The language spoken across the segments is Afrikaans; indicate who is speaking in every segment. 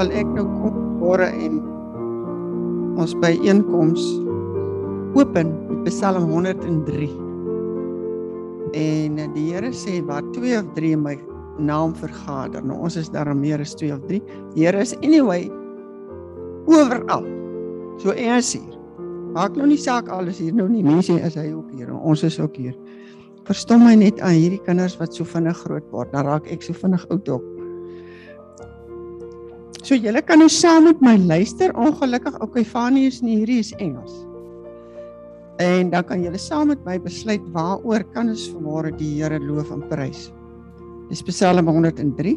Speaker 1: Wil ek nou kom môre en ons byeenkoms open met Psalm 103. En die Here sê waar twee of drie in my naam vergader. Nou ons is daar meer as twee of drie. Die Here is anyway oral. So is hier. Maak nou nie saak alles hier nou nie. Mense is hy ook hier. Ons is ook hier. Verstom my net aan hierdie kinders wat so vinnig groot word. Dan raak ek so vinnig oud op. So julle kan nou saam met my luister. Ongelukkig okay Fanie is nie hierdie is Engels. En dan kan julle saam met my besluit waaroor kan ons vanmôre die Here loof en prys. Dis Psalm 103.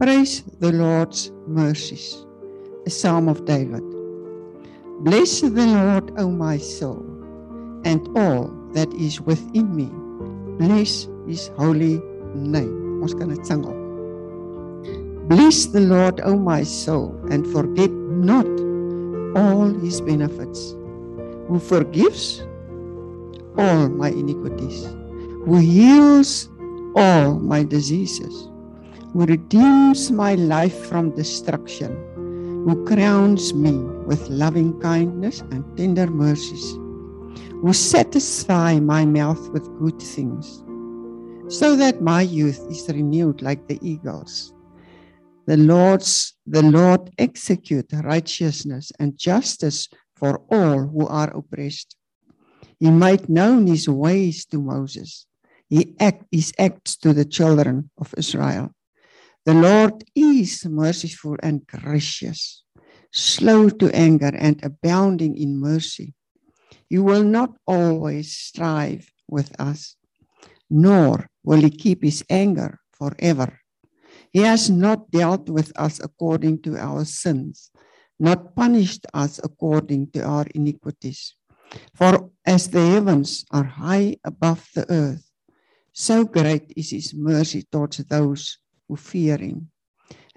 Speaker 1: Praise the Lord's mercies. A Psalm of David. Bless the Lord, O my soul, and all that is within me. Bless his holy name. Ons kan dit sing op. Bless the Lord, O my soul, and forget not all his benefits, who forgives all my iniquities, who heals all my diseases, who redeems my life from destruction, who crowns me with loving kindness and tender mercies, who satisfy my mouth with good things, so that my youth is renewed like the eagles. The Lord's the Lord execute righteousness and justice for all who are oppressed. He made known his ways to Moses. He act his acts to the children of Israel. The Lord is merciful and gracious, slow to anger and abounding in mercy. He will not always strive with us, nor will he keep his anger forever. He has not dealt with us according to our sins, not punished us according to our iniquities. For as the heavens are high above the earth, so great is his mercy towards those who fear him.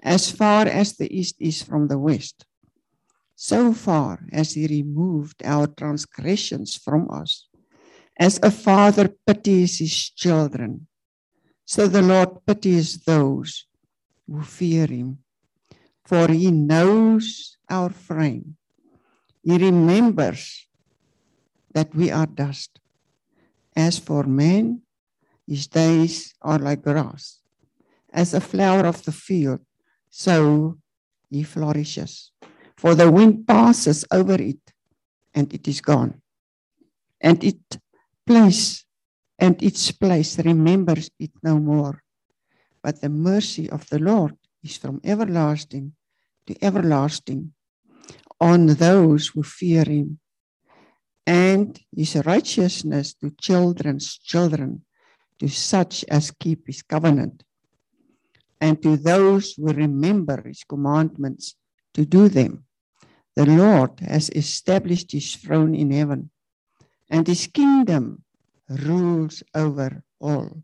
Speaker 1: As far as the east is from the west, so far has he removed our transgressions from us. As a father pities his children, so the Lord pities those who fear him. For he knows our frame. He remembers that we are dust. As for man, his days are like grass. As a flower of the field, so he flourishes. For the wind passes over it, and it is gone. And it place and its place remembers it no more. But the mercy of the Lord is from everlasting to everlasting on those who fear him, and his righteousness to children's children, to such as keep his covenant, and to those who remember his commandments to do them. The Lord has established his throne in heaven, and his kingdom rules over all.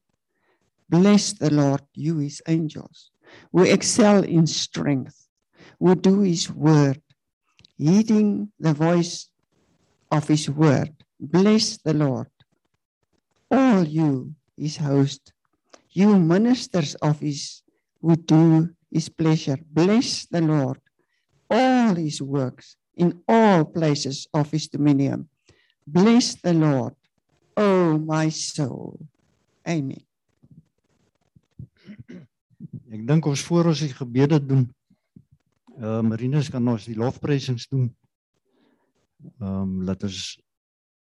Speaker 1: Bless the Lord, you his angels, who excel in strength, who do his word, heeding the voice of his word. Bless the Lord, all you his host, you ministers of his who do his pleasure. Bless the Lord, all his works in all places of his dominion. Bless the Lord, oh my soul. Amen.
Speaker 2: Ek dink ons voor ons die gebede doen. Uh Marinus kan ons die lofprysings doen. Ehm um, laat ons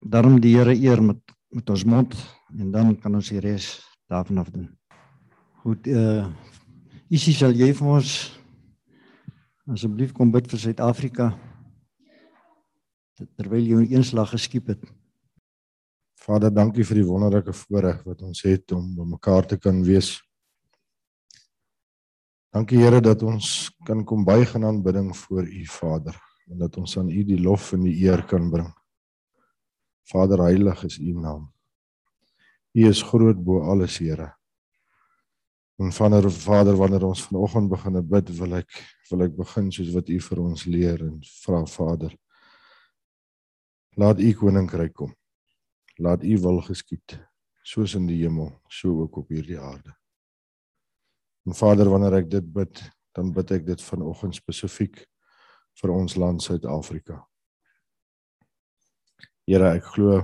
Speaker 2: daarom die Here eer met met ons mond en dan kan ons die res daarvan af doen. Goed, uh Isie sal jy vir ons asseblief kom bid vir Suid-Afrika terwyl jy eenslag geskiep het.
Speaker 3: Vader, dankie vir die wonderlike voorreg wat ons het om by mekaar te kan wees. Dankie Here dat ons kan kom buig in aanbidding voor U Vader en dat ons aan U die lof en die eer kan bring. Vader heilig is U naam. U is groot bo alles Here. En vader Vader wanneer ons vanoggend begin bid wil ek wil ek begin soos wat U vir ons leer en vra Vader laat U koninkryk kom. Laat U wil geskied soos in die hemel so ook op hierdie aarde. En Vader, wanneer ek dit bid, dan bid ek dit vanoggend spesifiek vir ons land Suid-Afrika. Here, ek glo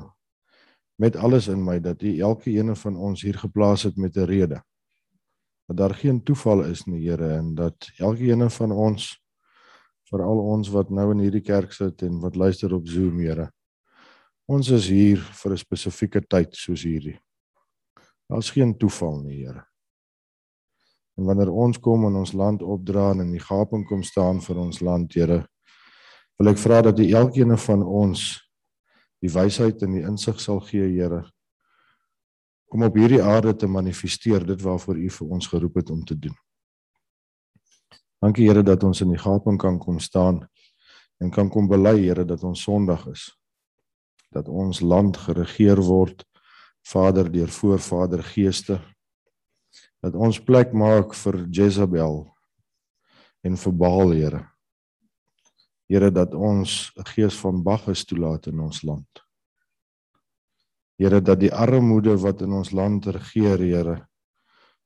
Speaker 3: met alles in my dat U elke ene van ons hier geplaas het met 'n rede. Dat daar geen toeval is nie, Here, en dat elke ene van ons veral ons wat nou in hierdie kerk sit en wat luister op Zoom, Here. Ons is hier vir 'n spesifieke tyd soos hierdie. Daar's geen toeval nie, Here. En wanneer ons kom in ons land opdra en in die gaping kom staan vir ons land, Here, wil ek vra dat U elkeen van ons die wysheid en die insig sal gee, Here. Kom op hierdie aarde te manifesteer dit waarvoor U vir ons geroep het om te doen. Dankie Here dat ons in die gaping kan kom staan en kan kom bely Here dat ons sondig is. Dat ons land geregeer word Vader deur voorvader geeste. Dat ons plek maak vir Jezebel en vir Baal Here. Here dat ons 'n gees van Bacchus toelaat in ons land. Here dat die armoede wat in ons land regeer, Here,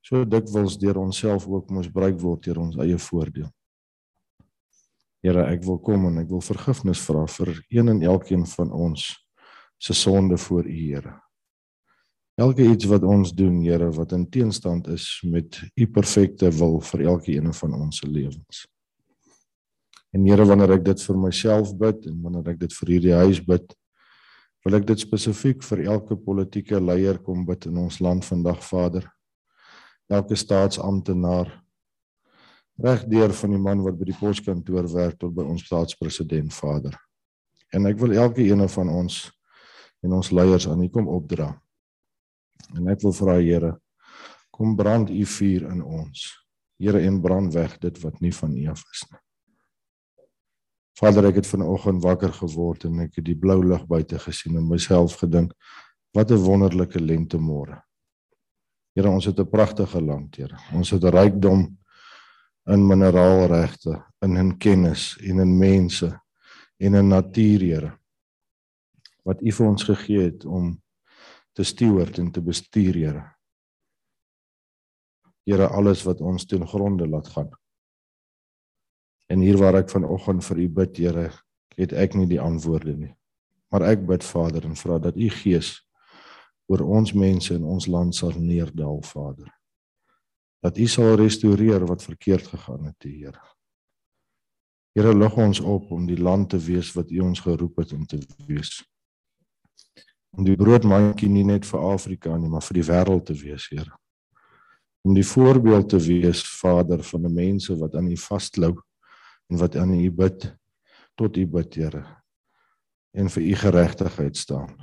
Speaker 3: so dikwels deur onsself ook moes bereik word deur ons eie voordeel. Here, ek wil kom en ek wil vergifnis vra vir een en elkeen van ons se sonde voor U, Here. Elke iets wat ons doen, Here, wat in teenstand is met U perfekte wil vir elkeen van ons se lewens. En Here, wanneer ek dit vir myself bid en wanneer ek dit vir hierdie huis bid, wil ek dit spesifiek vir elke politieke leier kom bid in ons land vandag, Vader. Elke staatsamptenaar regdeur van die man wat by die poskantoor werk tot by ons staatspresident, Vader. En ek wil elke een van ons en ons leiers aan U kom opdra. En ek wil vra Here, kom brand U vuur in ons. Here en brand weg dit wat nie van U af is nie. Vader, ek het vanoggend wakker geword en ek het die blou lig buite gesien en myself gedink, wat 'n wonderlike lente môre. Here, ons het 'n pragtige land, Here. Ons het 'n rykdom in mineraalregte, in in kennis en in mense en in natuur, Here. Wat U vir ons gegee het om te steward en te bestuur, Here. Here, alles wat ons ten gronde laat gaan. En hier waar ek vanoggend vir u bid, Here, het ek nie die antwoorde nie. Maar ek bid Vader en vra dat u Gees oor ons mense in ons land sal neerdal, Vader. Dat u sal restoreer wat verkeerd gegaan het, Here. Here, lig ons op om die land te wees wat u ons geroep het om te wees. Om die broodmandjie nie net vir Afrika nie, maar vir die wêreld te wees, Here. Om die voorbeeld te wees, Vader, van die mense wat aan u vaslou en wat aan u bid tot u bid Here en vir u geregtigheid staan.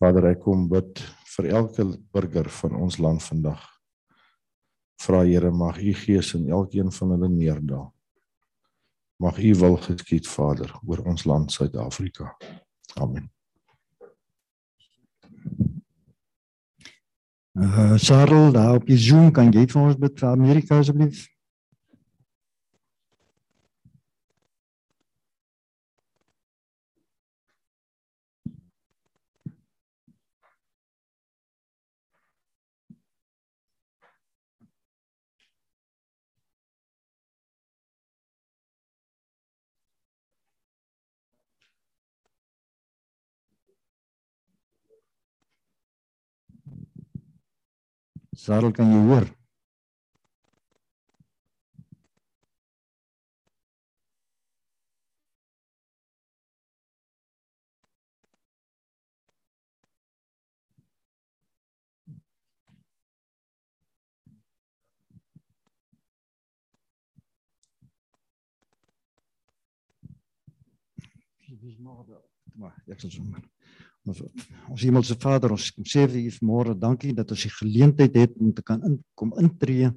Speaker 3: Vader, ek kom bid vir elke burger van ons land vandag. Vra Here, mag u gees in elkeen van hulle neerdal. Mag u wil geskied, Vader, oor ons land Suid-Afrika. Amen.
Speaker 2: Uh, Charles, daar op die Zoom kan jy vir ons bid vir Amerika asseblief? Sarel kan jy hoor? Dis maar maar ek sal sommer Ons ons Hemelse Vader, ons kom sê vir U vanmôre dankie dat ons die geleentheid het om te kan in, kom intree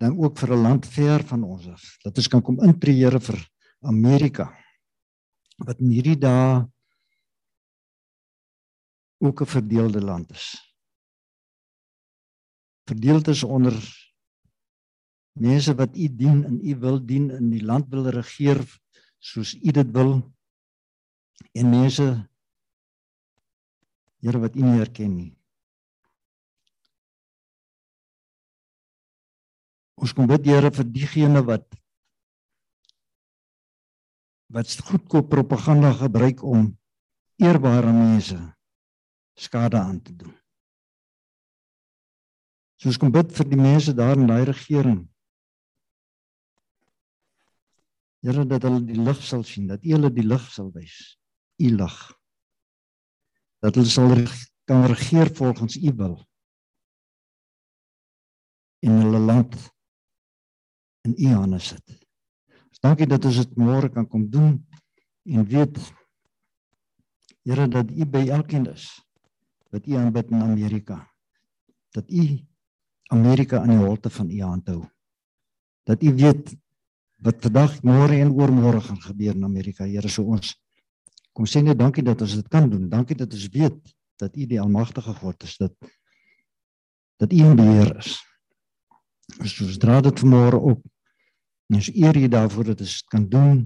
Speaker 2: dan ook vir 'n land ver van ons af. Dat ons kan kom intree Here vir Amerika. Wat in hierdie dae ook 'n verdeelde land is. Verdeeld is onder mense wat U dien en U wil dien in die land wil regeer soos U dit wil en mense Here wat U nie herken nie. Ons kom bid Here vir diegene wat wat goedkoop propaganda gebruik om eerbare mense skade aan te doen. So ons kom bid vir die mense daar in daai regering. Here dat hulle die lig sal sien, dat U hulle die lig sal wys. U lig. Dat hulle sal kan regeer volgens U wil in hulle land in U hande sit. Ons dankie dat ons dit môre kan kom doen en weet Here dat U by elkeen is wat U aanbid in Amerika. Dat U Amerika aan die holte van U hand hou. Dat U weet wat vandag, môre en oormôre gaan gebeur in Amerika. Here, so ons kom sê net dankie dat ons dit kan doen. Dankie dat ons weet dat U die almagtige God is, dat dat U in beheer is. Ons ons dra dit vanmôre op. En ons eer U daarvoor dat ons dit kan doen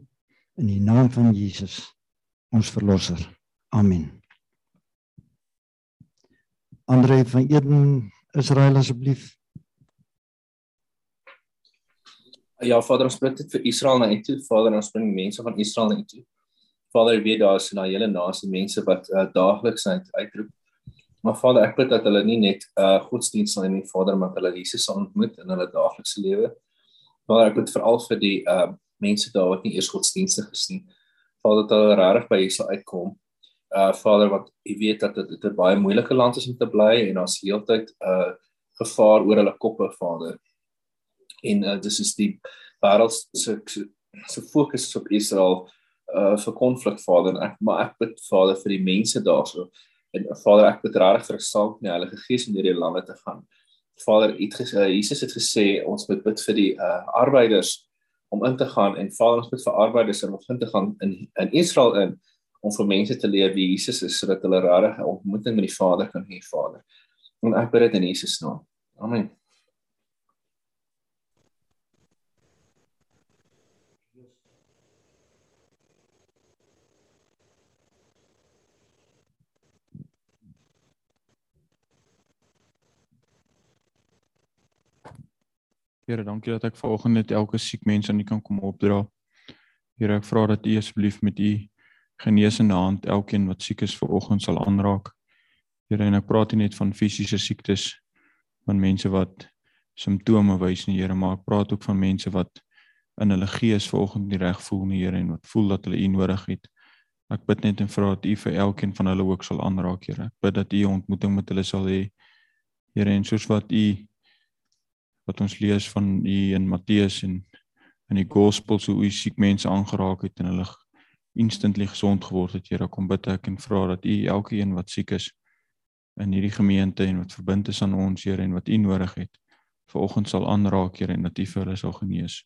Speaker 2: in die naam van Jesus, ons verlosser. Amen. Andre van Eden Israel asseblief.
Speaker 4: Ja Vader, ons bid dit vir Israel na U toe. Vader, ons bring mense van Israel na U toe. Vader, weet daar is 'n hele nasie mense wat uh, daagliks uit uitroep Maar Vader, ek bid dat hulle nie net uh godsdienst sal hê nie, Vader, maar hulle Jesus sal ontmoet in hulle daaglikse lewe. Vader, ek bid veral vir die uh mense daar wat nie eers godsdienstig is nie. Vader, dat hulle regtig by U sal uitkom. Uh Vader, wat U weet dat dit 'n baie moeilike land is om te bly en ons heeltyd uh gevaar oor hulle koppe, Vader. En uh dis is die wêreld se se fokus op Israel uh vir konflik, Vader. Ek maar ek bid Vader vir die mense daarso En Vader, ek bid regtig vir gesalk in die Heilige Gees om hierdie lande te gaan. Vader, het ges, uh, Jesus het gesê ons moet bid vir die uh, arbeiders om in te gaan en Vader, ons bid vir arbeiders om in te gaan in in Israel in om vir mense te leer wie Jesus is sodat hulle regtig 'n ontmoeting met die Vader kan hê, Vader. En ek bid dit in Jesus naam. Amen.
Speaker 5: Here, dankie dat ek vanoggend net elke siek mens aan U kan kom opdra. Here, ek vra dat U asseblief met U genesende hand elkeen wat siek is vanoggend sal aanraak. Here, en ek praat nie net van fisiese siektes van mense wat simptome wys nie, Here, maar ek praat ook van mense wat in hulle gees vanoggend nie reg voel nie, Here, en wat voel dat hulle U nodig het. Ek bid net en vra dat U vir elkeen van hulle ook sal aanraak, Here. Ek bid dat U 'n ontmoeting met hulle sal hê. Here, en soos wat U wat ons lees van u in Matteus en in die Gospels hoe u siek mense aangeraak het en hulle instantly gesond geword het. Here, kom bid ek en vra dat u elkeen wat siek is in hierdie gemeente en wat verbind is aan ons, Here, en wat u nodig het, vanoggend sal aanraak, Here, en dat u vir hulle sal genees.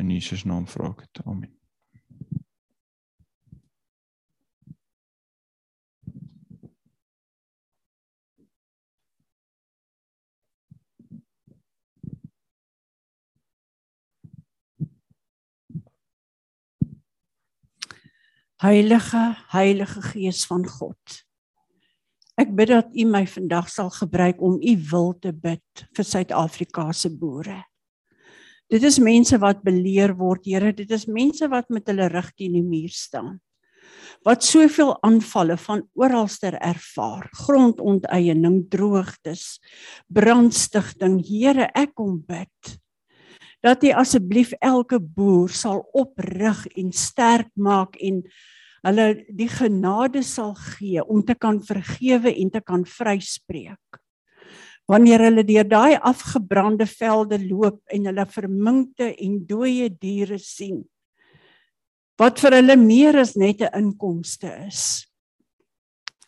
Speaker 5: In Jesus naam vra ek dit. Amen.
Speaker 6: Heilige Heilige Gees van God. Ek bid dat U my vandag sal gebruik om U wil te bid vir Suid-Afrika se boere. Dit is mense wat beleer word, Here, dit is mense wat met hulle rug teen die muur staan. Wat soveel aanvalle van oralster ervaar, grondonteiening, droogtes, brandstigting, Here, ek kom bid dat U asseblief elke boer sal oprig en sterk maak en hulle die genade sal gee om te kan vergewe en te kan vryspreek. Wanneer hulle deur daai afgebrande velde loop en hulle verminkte en dooie diere sien wat vir hulle meer as net 'n inkomste is.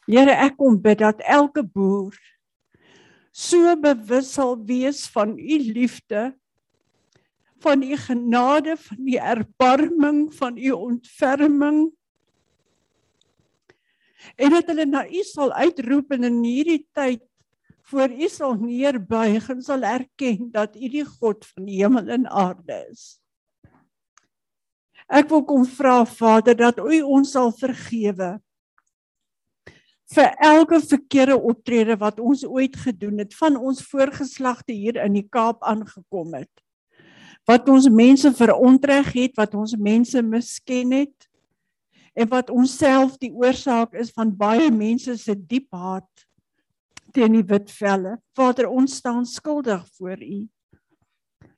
Speaker 6: Here, ek kom bid dat elke boer so bewus sal wees van u liefde van u genade, van u erbarming, van u ontferming. En dat hulle na u sal uitroep en in hierdie tyd voor u sal neerbuig en sal erken dat u die God van die hemel en aarde is. Ek wil kom vra Vader dat u ons sal vergewe vir elke verkeerde optrede wat ons ooit gedoen het van ons voorgeslagte hier in die Kaap aangekom het wat ons mense verontreg het, wat ons mense misken het en wat onsself die oorsaak is van baie mense se diep haat teen die wit velle. Vader, ons staan skuldig voor U.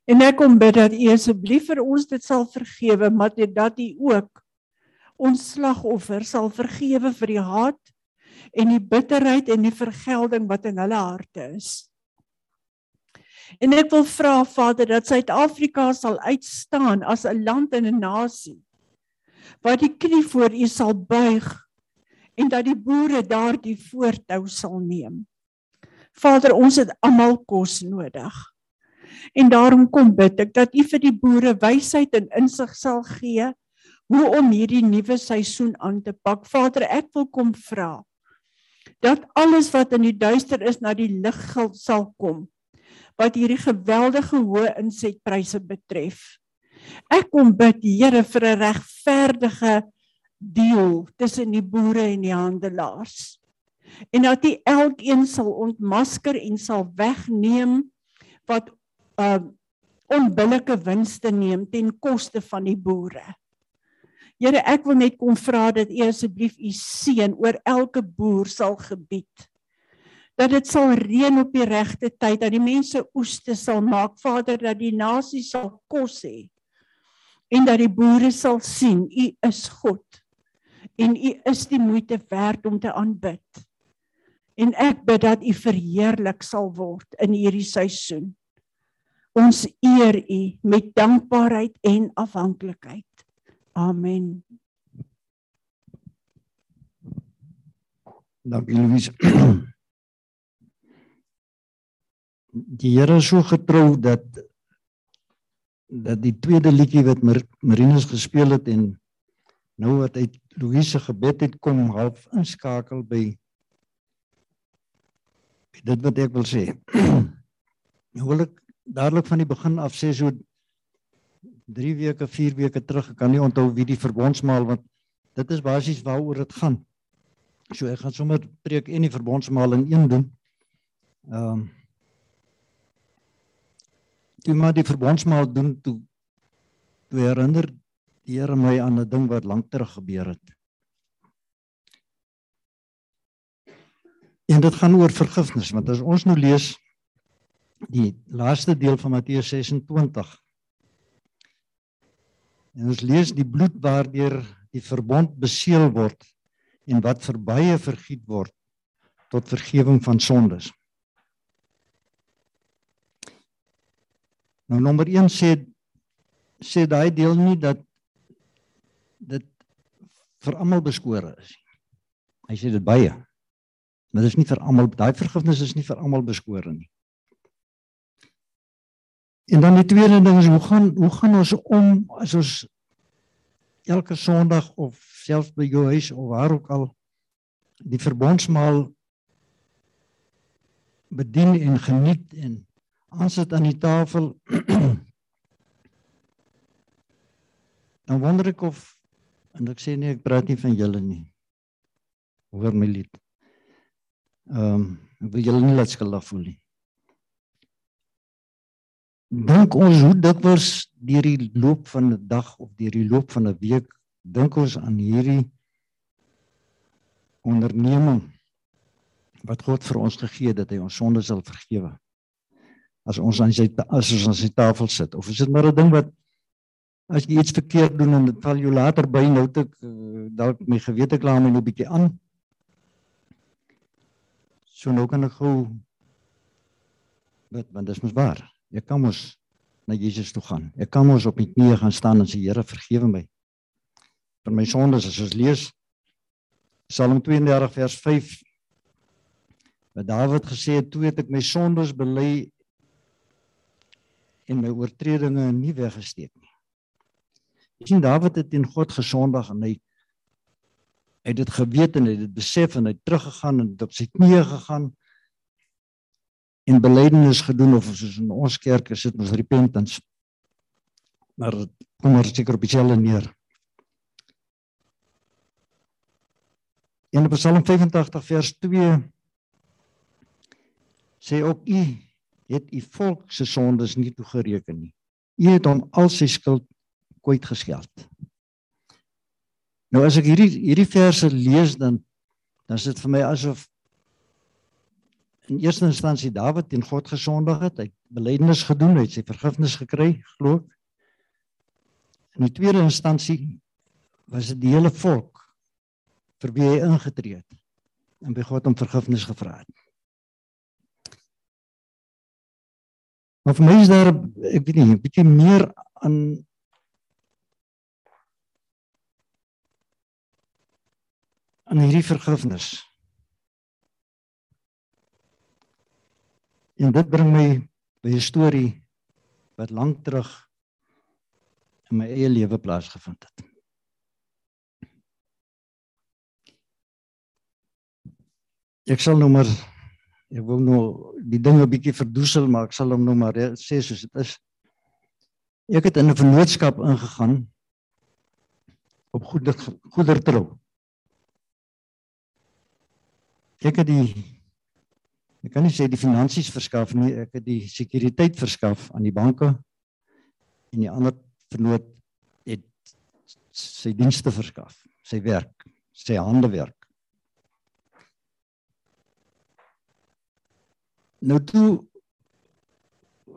Speaker 6: En ek kom bid dat U asseblief vir ons dit sal vergewe, maar dat U ook ons slagoffer sal vergewe vir die haat en die bitterheid en die vergelding wat in hulle harte is. En ek wil vra Vader dat Suid-Afrika sal uitstaan as 'n land en 'n nasie wat die knie voor U sal buig en dat die boere daardie voortou sal neem. Vader, ons het almal kos nodig. En daarom kom bid ek dat U vir die boere wysheid en insig sal gee hoe om hierdie nuwe seisoen aan te pak. Vader, ek wil kom vra dat alles wat in die duister is na die lig sal kom wat hierdie geweldige hoë insetpryse betref. Ek kom bid Here vir 'n regverdige deel tussen die boere en die handelaars. En dat U elkeen sal ontmasker en sal wegneem wat uh onbillike winste neem ten koste van die boere. Here, ek wil net kom vra dat U asseblief U seën oor elke boer sal gebied. Dat dit sal reën op die regte tyd, dat die mense oeste sal maak, Vader, dat die nasie sal kos hê. En dat die boere sal sien U is God en U is die moeite werd om te aanbid. En ek bid dat U verheerlik sal word in hierdie seisoen. Ons eer U met dankbaarheid en afhanklikheid. Amen.
Speaker 2: Dankie Louise. Die Here is so getrou dat dat die tweede liedjie wat Mar Marinus gespeel het en nou wat uit Louise gebed het kom half inskakel by dit wat ek wil sê. Nou wil ek dadelik van die begin af sê so 3 weke, 4 weke terug, ek kan nie onthou wie die verbondsmaal want dit is basies waaroor dit gaan. So ek gaan sommer preek en die verbondsmaal in een doen. Ehm um, Toe maar die verbondsmaal doen toe toe herinner die Here my aan 'n ding wat lank terug gebeur het. En dit gaan oor vergifnis want as ons nou lees die laaste deel van Matteus 26 En ons lees die bloed waardeur die verbond beseël word en wat vir baie vergiet word tot vergifnis van sondes. Nou nommer 1 sê sê daai deel nie dat dit vir almal beskore is. Hy sê dit baie. Maar dit is nie vir almal daai vergifnis is nie vir almal beskore nie. En dan die tweede ding is hoe gaan hoe gaan ons om as ons elke Sondag of selfs by jou huis of waar ook al die verbondsmaal bedien en geniet en aansit aan die tafel. Dan wonder ek of en ek sê nee ek praat nie van julle nie. Hoor my lied. Ehm um, ek wil julle nie laat skuldig voel nie. Dink ons hoe dikwels deur die loop van 'n dag of deur die loop van 'n week dink ons aan hierdie onderneming wat God vir ons gegee het dat hy ons sondes sal vergewe. As ons aan sy as ons aan sy tafel sit of is dit maar 'n ding wat as jy iets verkeerd doen en dit val jou later by nou te uh, dalk my gewete kla my 'n bietjie aan. So nou kan ek gou wat want dit is mos waar. Ek kan mos na Jesus toe gaan. Ek kan mos op my knieë gaan staan en sê Here vergewe my vir my sondes as ons lees Psalm 32 vers 5 wat Dawid gesê het toe het ek my sondes bely en my oortredinge nie weggesteek nie. Jy sien Dawid het teen God gesondig en hy het dit geweet en hy het dit besef en hy het teruggegaan en op sy knieë gegaan en belydenis gedoen of soos in ons kerk is dit ons repentance. Maar kom maar seker op dieselfde neer. In Psalm 85 vers 2 sê ook u het u volk se sondes nie toegereken nie. U het hom al sy skuld kwyt geskeld. Nou as ek hierdie hierdie verse lees dan dan is dit vir my asof in eerste instansie Dawid teen God gesondig het, hy het belydenis gedoen, hy het sy vergifnis gekry, glo ek. In die tweede instansie was dit die hele volk vir wie hy ingetree het en by God om vergifnis gevra het. Maar vir my is daar ek weet nie, 'n bietjie meer aan aan hierdie vergifnis. En dit bring my by 'n storie wat lank terug in my eie lewe plaasgevind het. Ek sal nou maar ek wil nou die dinge 'n bietjie verdoesel, maar ek sal hom nou maar sê soos dit is. Ek het in 'n vennootskap ingegaan op goeder goedertrou. Ek het die ek kan nie sê die finansies verskaf nie, ek het die sekuriteit verskaf aan die banke en die ander vernoot het sy dienste verskaf, sy werk, sy handewerk. Nou toe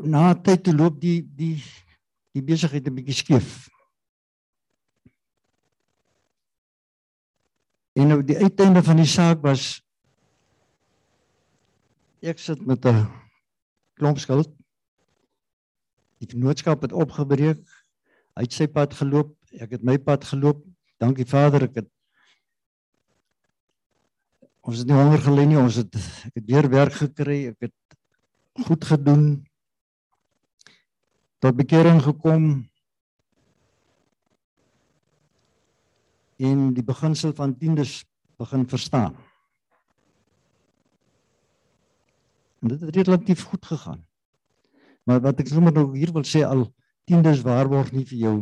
Speaker 2: na tyd toe loop die die die besigheid 'n bietjie skeef. En nou die uiteinde van die saak was ek sit met 'n klomp skuld. Die vennootskap het opgebreek. Hy het sy pad geloop, ek het my pad geloop. Dankie Vader, ek het ons het nie honger gelê nie, ons het ek het weer werk gekry, ek het goed gedoen. Tot bekering gekom. En die beginsel van tiendes begin verstaan. En dit het relatief goed gegaan. Maar wat ek sommer nou hier wil sê al tiendes waarborg nie vir jou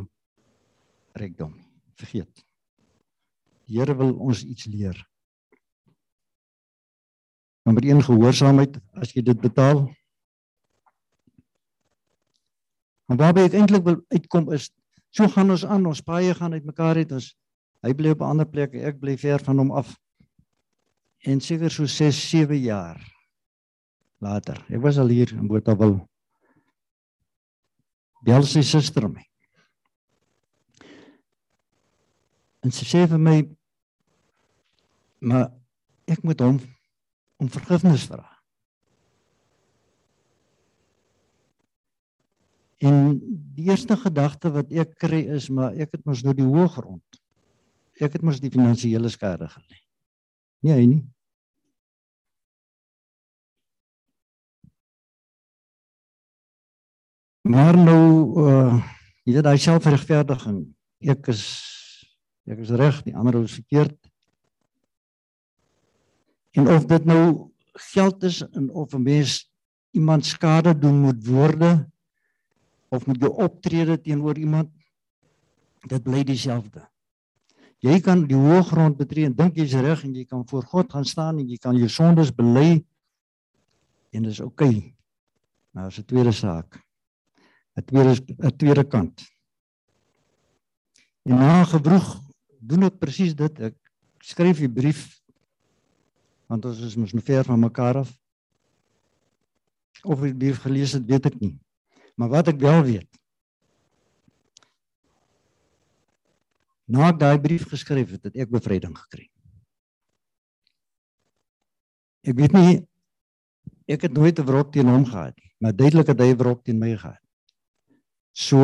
Speaker 2: rykdom nie. Vergeet. Die Here wil ons iets leer. Nommer 1 gehoorsaamheid as jy dit betaal. Maar waarby ek eintlik wil uitkom is so gaan ons aan, ons paie gaan uitmekaar uit ons hy bly op 'n ander plek, ek bly ver van hom af. En seker so 6, 7 jaar later. Ek was al hier in Botawil. Bel sy suster my. En sy sê vir my maar ek moet hom om vergifnis vra. En die eerste gedagte wat ek kry is maar ek het mos nou die hoë grond. Ek het mos die finansiële skade gelê. Nee, hy nie. Maar nou uh jy weet daai selfregverdiging. Ek is ek is reg, die ander is verkeerd. En of dit nou geld is en of 'n mens iemand skade doen met woorde of met jou optrede teenoor iemand dit bly dieselfde. Jy kan die hoë grond betree en dink jy's reg en jy kan voor God gaan staan en jy kan jou sondes bely en dit is oukei. Okay. Nou is 'n tweede saak. 'n tweede 'n tweede kant. En na gebroeg doen ek presies dit. Ek skryf die brief want ons is mos nou ver van mekaar af. Of ek die brief gelees het, weet ek nie. Maar wat ek wel weet. Na ek daai brief geskryf het, het ek bevryding gekry. Ek weet nie ek het nooit 'n wrok teen hom gehad nie, maar duidelik het hy 'n wrok teen my gehad. So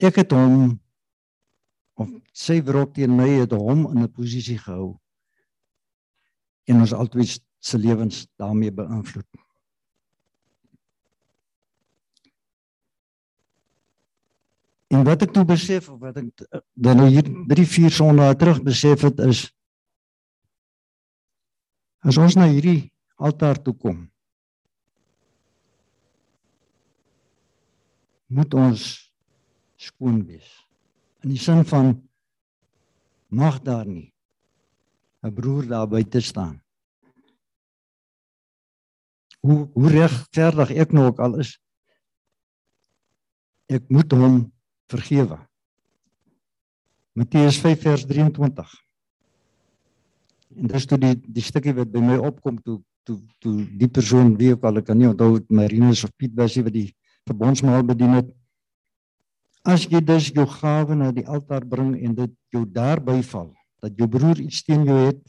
Speaker 2: ek het hom of sy wrok teen my het hom in 'n posisie gehou en ons altyd se lewens daarmee beïnvloed. En wat ek toe besef of wat ek dan nou hier 3 4 sondae terug besef het is as ons na hierdie altaar toe kom moet ons skoon wees. In die sin van mag daar nie 'n broer daar buite staan. Hoe hoe regverdig ek nou ook al is. ek moet hom vergewe. Matteus 5 vers 23. En dis toe die die stukkie wat by my opkom toe toe toe die persoon wie ook al ek kan nie onthou Marinus of Piet was hy wat die verbondsmaal bedien het. As jy dus jou gawe na die altaar bring en dit jou daarby val dat jou broer iets teen jou het,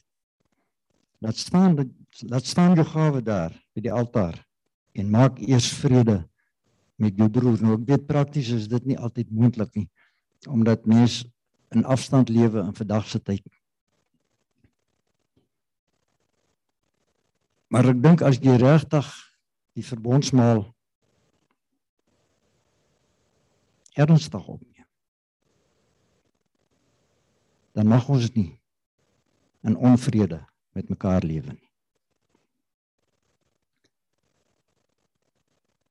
Speaker 2: laat staan dat laat staan jou gawe daar by die altaar en maak eers vrede met jou broer. Nou ek weet prakties is dit nie altyd moontlik nie omdat mense in afstand lewe in vandag se tyd. Maar ek dink as jy regtig die verbondsmaal ernstig opneem, dan mag ons nie in onvrede met mekaar lewe nie.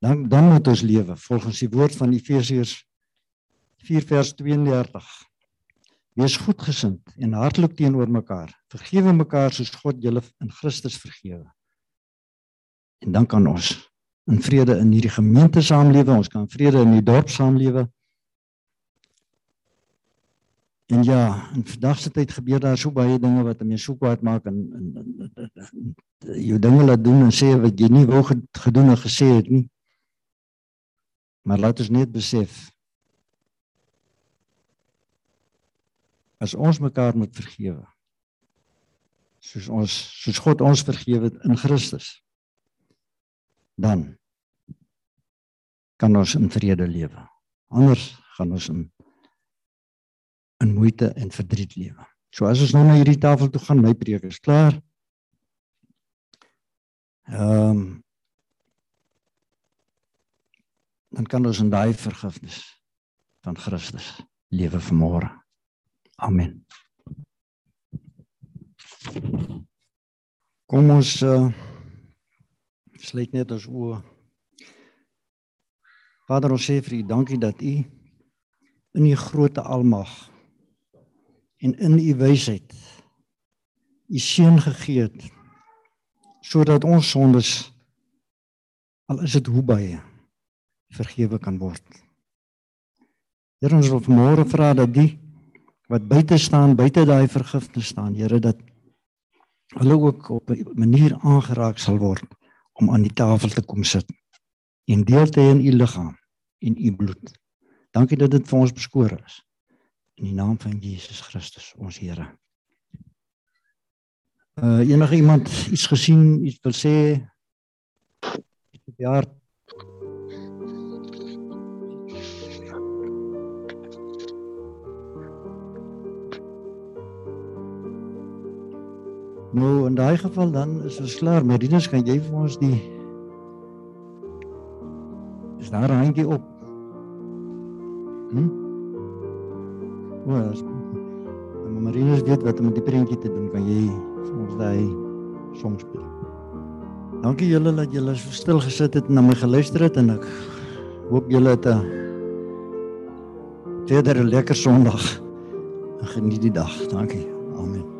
Speaker 2: Dan dan moet ons lewe volgens die woord van Efesiërs 4 vers 32. Wees goedgesind en hartlik teenoor mekaar. Vergewe mekaar soos God julle in Christus vergewe. En dan kan ons in vrede in hierdie gemeente saamlewe, ons kan vrede in die dorp saamlewe. En ja, in vandag se tyd gebeur daar so baie dinge wat mense so kwaad maak en, en, en, en jy dinge laat doen en sê wat jy nie wou gedoen en gesê het nie. Maar laat ons net besef as ons mekaar moet vergewe soos ons soos God ons vergewe het in Christus dan kan ons in vrede lewe anders gaan ons in in moeite en verdriet lewe so as ons nou na hierdie tafel toe gaan my preek is klaar ehm um, dan kan ons in daai vergifnis van Christus lewe vanmôre Amen. Kom ons uh, sluit net ons oë. Vader, ons sê vir U dankie dat U in U grootte almag en in U wysheid U seun gegee het sodat ons sondes al is dit hoe baie vergewe kan word. Here ons wil vanmôre vra dat die wat buite staan, buite daai vergifnis staan, Here, dat hulle ook op 'n manier aangeraak sal word om aan die tafel te kom sit en deel te hê in u liggaam en u bloed. Dankie dat dit vir ons beskore is. In die naam van Jesus Christus, ons Here. Uh enige iemand iets gesien, iets wil sê? Ja, Nou in daai geval dan is ons klaar. Marinus, kan jy vir ons die Is daar 'n handjie op? Hm? Was. Maar Marinus weet wat om met die prentjie te doen. Kan jy vir ons daai som speel? Dankie julle dat julle so stil gesit het en na my geluister het en ek hoop julle het 'n verder 'n lekker Sondag. Geniet die dag. Dankie. Amen.